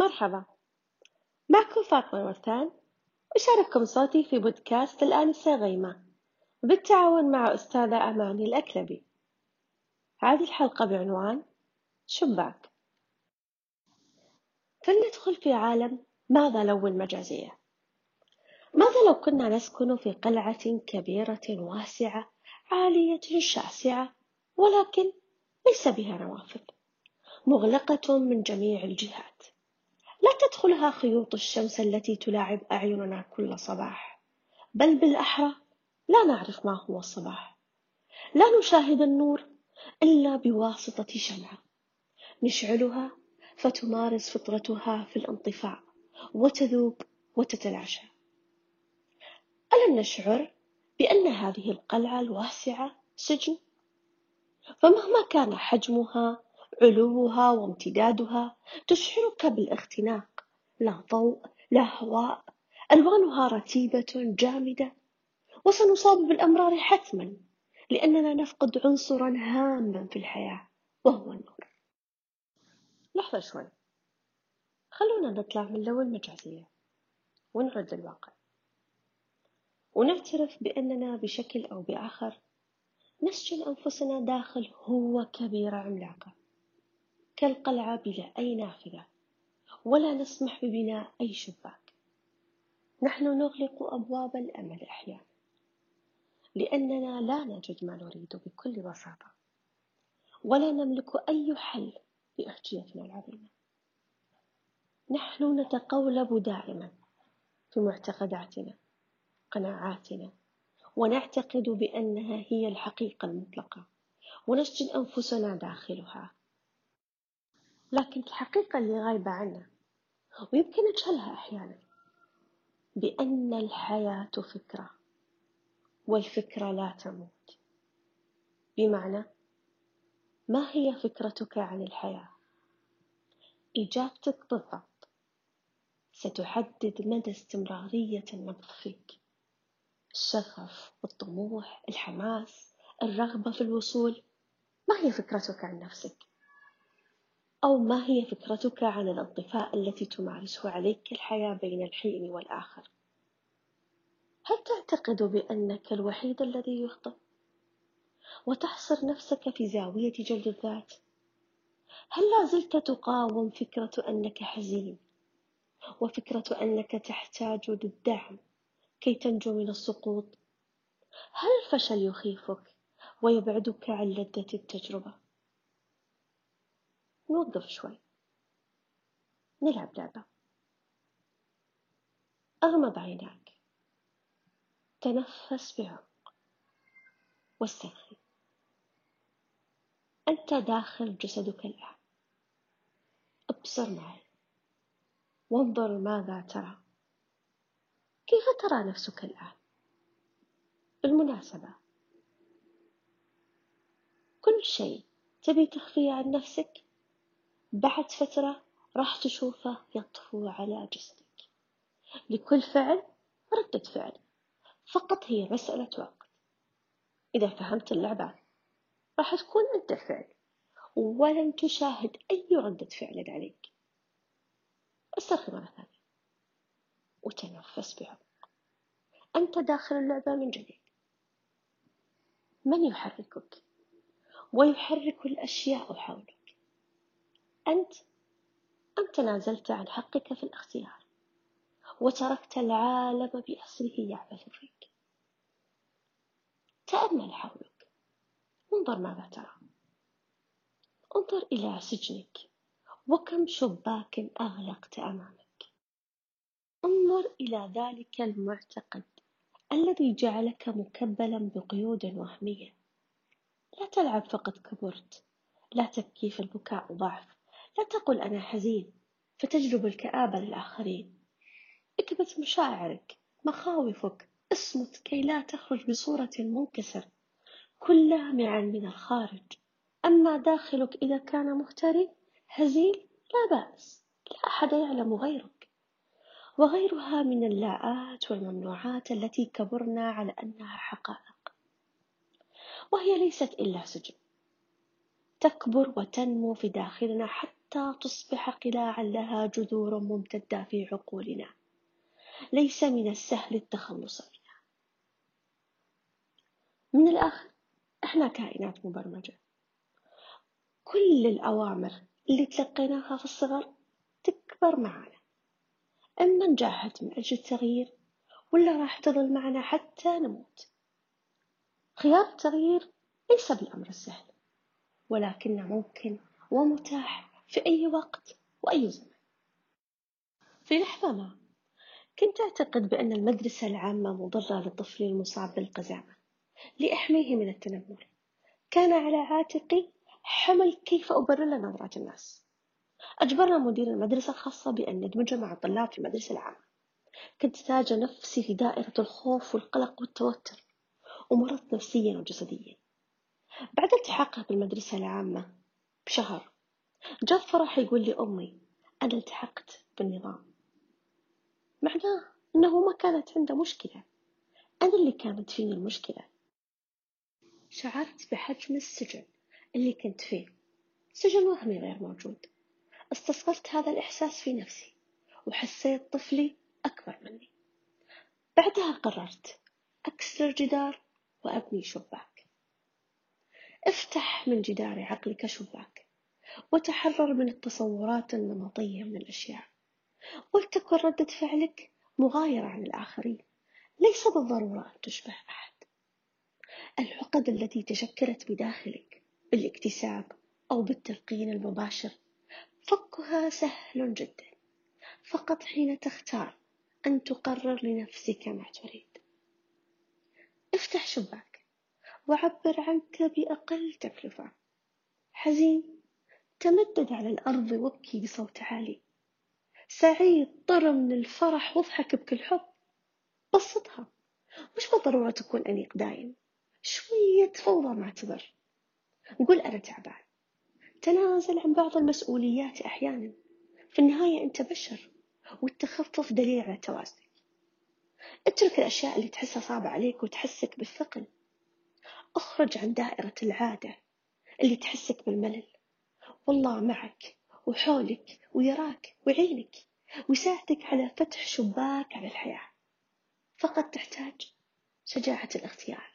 مرحبا. معكم فاطمة ورثان أشارككم صوتي في بودكاست الآنسة غيمة بالتعاون مع أستاذة أماني الأكلبي هذه الحلقة بعنوان شباك. فلندخل في عالم ماذا لو المجازية؟ ماذا لو كنا نسكن في قلعة كبيرة واسعة عالية شاسعة ولكن ليس بها نوافذ مغلقة من جميع الجهات. لا تدخلها خيوط الشمس التي تلاعب أعيننا كل صباح بل بالأحرى لا نعرف ما هو الصباح. لا نشاهد النور إلا بواسطة شمعة. نشعلها فتمارس فطرتها في الانطفاء وتذوب وتتلاشى ألم نشعر بأن هذه القلعة الواسعة سجن؟ فمهما كان حجمها علوها وامتدادها تشعرك بالاختناق. لا ضوء لا هواء. ألوانها رتيبة جامدة. وسنصاب بالأمرار حتما لأننا نفقد عنصرا هاما في الحياة وهو النور. لحظة شوي. خلونا نطلع من لو المجازية ونرد الواقع ونعترف بأننا بشكل أو بآخر نسجن أنفسنا داخل هو كبيرة عملاقة كالقلعة بلا أي نافذة ولا نسمح ببناء أي شباك. نحن نغلق أبواب الأمل أحيانا لأننا لا نجد ما نريد بكل بساطة ولا نملك أي حل بأحجيتنا العظيمة نحن نتقولب دائما في معتقداتنا قناعاتنا ونعتقد بأنها هي الحقيقة المطلقة ونسجن أنفسنا داخلها. لكن الحقيقة اللي غايبة عنا ويمكن نجهلها أحيانا بأن الحياة فكرة والفكرة لا تموت بمعنى ما هي فكرتك عن الحياة؟ إجابتك بالضبط ستحدد مدى استمرارية النبض فيك الشغف الطموح الحماس الرغبة في الوصول ما هي فكرتك عن نفسك؟ أو ما هي فكرتك عن الانطفاء التي تمارسه عليك الحياة بين الحين والآخر؟ هل تعتقد بأنك الوحيد الذي يخطئ؟ وتحصر نفسك في زاوية جلد الذات؟ هل لا زلت تقاوم فكرة أنك حزين؟ وفكرة أنك تحتاج للدعم كي تنجو من السقوط؟ هل الفشل يخيفك ويبعدك عن لذة التجربة؟ نوقف شوي. نلعب لعبة. أغمض عيناك. تنفس بعمق واسترخي أنت داخل جسدك الآن. أبصر معي. وانظر ماذا ترى. كيف ترى نفسك الآن؟ بالمناسبة. كل شيء. تبي تخفيه عن نفسك؟ بعد فترة راح تشوفه يطفو على جسدك. لكل فعل ردة فعل. فقط هي مسألة وقت. إذا فهمت اللعبة راح تكون أنت الفعل ولن تشاهد أي ردة فعل عليك. استرخي مرة ثانية. وتنفس بعمق. أنت داخل اللعبة من جديد. من يحركك؟ ويحرك الأشياء حولك. أنت أم تنازلت عن حقك في الاختيار وتركت العالم بأسره يعبث فيك؟ تأمل حولك. انظر ماذا ترى. انظر إلى سجنك وكم شباك أغلقت أمامك. انظر إلى ذلك المعتقد الذي جعلك مكبلا بقيود وهمية. لا تلعب فقد كبرت لا تبكي في البكاء ضعف. لا تقل أنا حزين فتجلب الكآبة للآخرين. اكبت مشاعرك مخاوفك اصمت كي لا تخرج بصورة منكسر كن لامعا من الخارج. أما داخلك إذا كان مهتري هزيل لا بأس لا أحد يعلم غيرك. وغيرها من اللاءات والممنوعات التي كبرنا على أنها حقائق. وهي ليست إلا سجن. تكبر وتنمو في داخلنا حتى حتى تصبح قلاعا لها جذور ممتدة في عقولنا. ليس من السهل التخلص منها. من الآخر إحنا كائنات مبرمجة. كل الأوامر اللي تلقيناها في الصغر تكبر معنا إما نجاحت من أجل التغيير ولا راح تظل معنا حتى نموت. خيار التغيير ليس بالأمر السهل ولكنه ممكن ومتاح. في أي وقت وأي زمن. في لحظة ما كنت أعتقد بأن المدرسة العامة مضرة لطفلي المصاب بالقزامة لأحميه من التنمر. كان على عاتقي حمل كيف أبرر نظرات الناس. أجبرنا مدير المدرسة الخاصة بأن ندمج مع الطلاب في المدرسة العامة. كنت تاج نفسي في دائرة الخوف والقلق والتوتر ومرضت نفسيا وجسديا. بعد التحاقها بالمدرسة العامة بشهر جاء فرح يقول لي أمي أنا التحقت بالنظام. معناه أنه ما كانت عنده مشكلة. أنا اللي كانت فيني المشكلة. شعرت بحجم السجن اللي كنت فيه. سجن وهمي غير موجود. استصغرت هذا الإحساس في نفسي وحسيت طفلي أكبر مني. بعدها قررت أكسر جدار وأبني شباك. افتح من جدار عقلك شباك. وتحرر من التصورات النمطية من الأشياء. ولتكن ردة فعلك مغايرة عن الآخرين. ليس بالضرورة أن تشبه أحد. العقد التي تشكلت بداخلك بالاكتساب أو بالتلقين المباشر فكها سهل جدا. فقط حين تختار أن تقرر لنفسك ما تريد. افتح شباك وعبر عنك بأقل تكلفة. حزين تمدد على الأرض وابكي بصوت عالي. سعيد طر من الفرح واضحك بكل حب. بسطها. مش بالضرورة تكون أنيق دايم. شوية فوضى ما تضر قول أنا تعبان. تنازل عن بعض المسؤوليات أحيانا. في النهاية أنت بشر والتخفف دليل على توازنك. اترك الأشياء اللي تحسها صعبة عليك وتحسك بالثقل. أخرج عن دائرة العادة اللي تحسك بالملل. والله معك وحولك ويراك ويعينك ويساعدك على فتح شباك على الحياة. فقط تحتاج شجاعة الاختيار.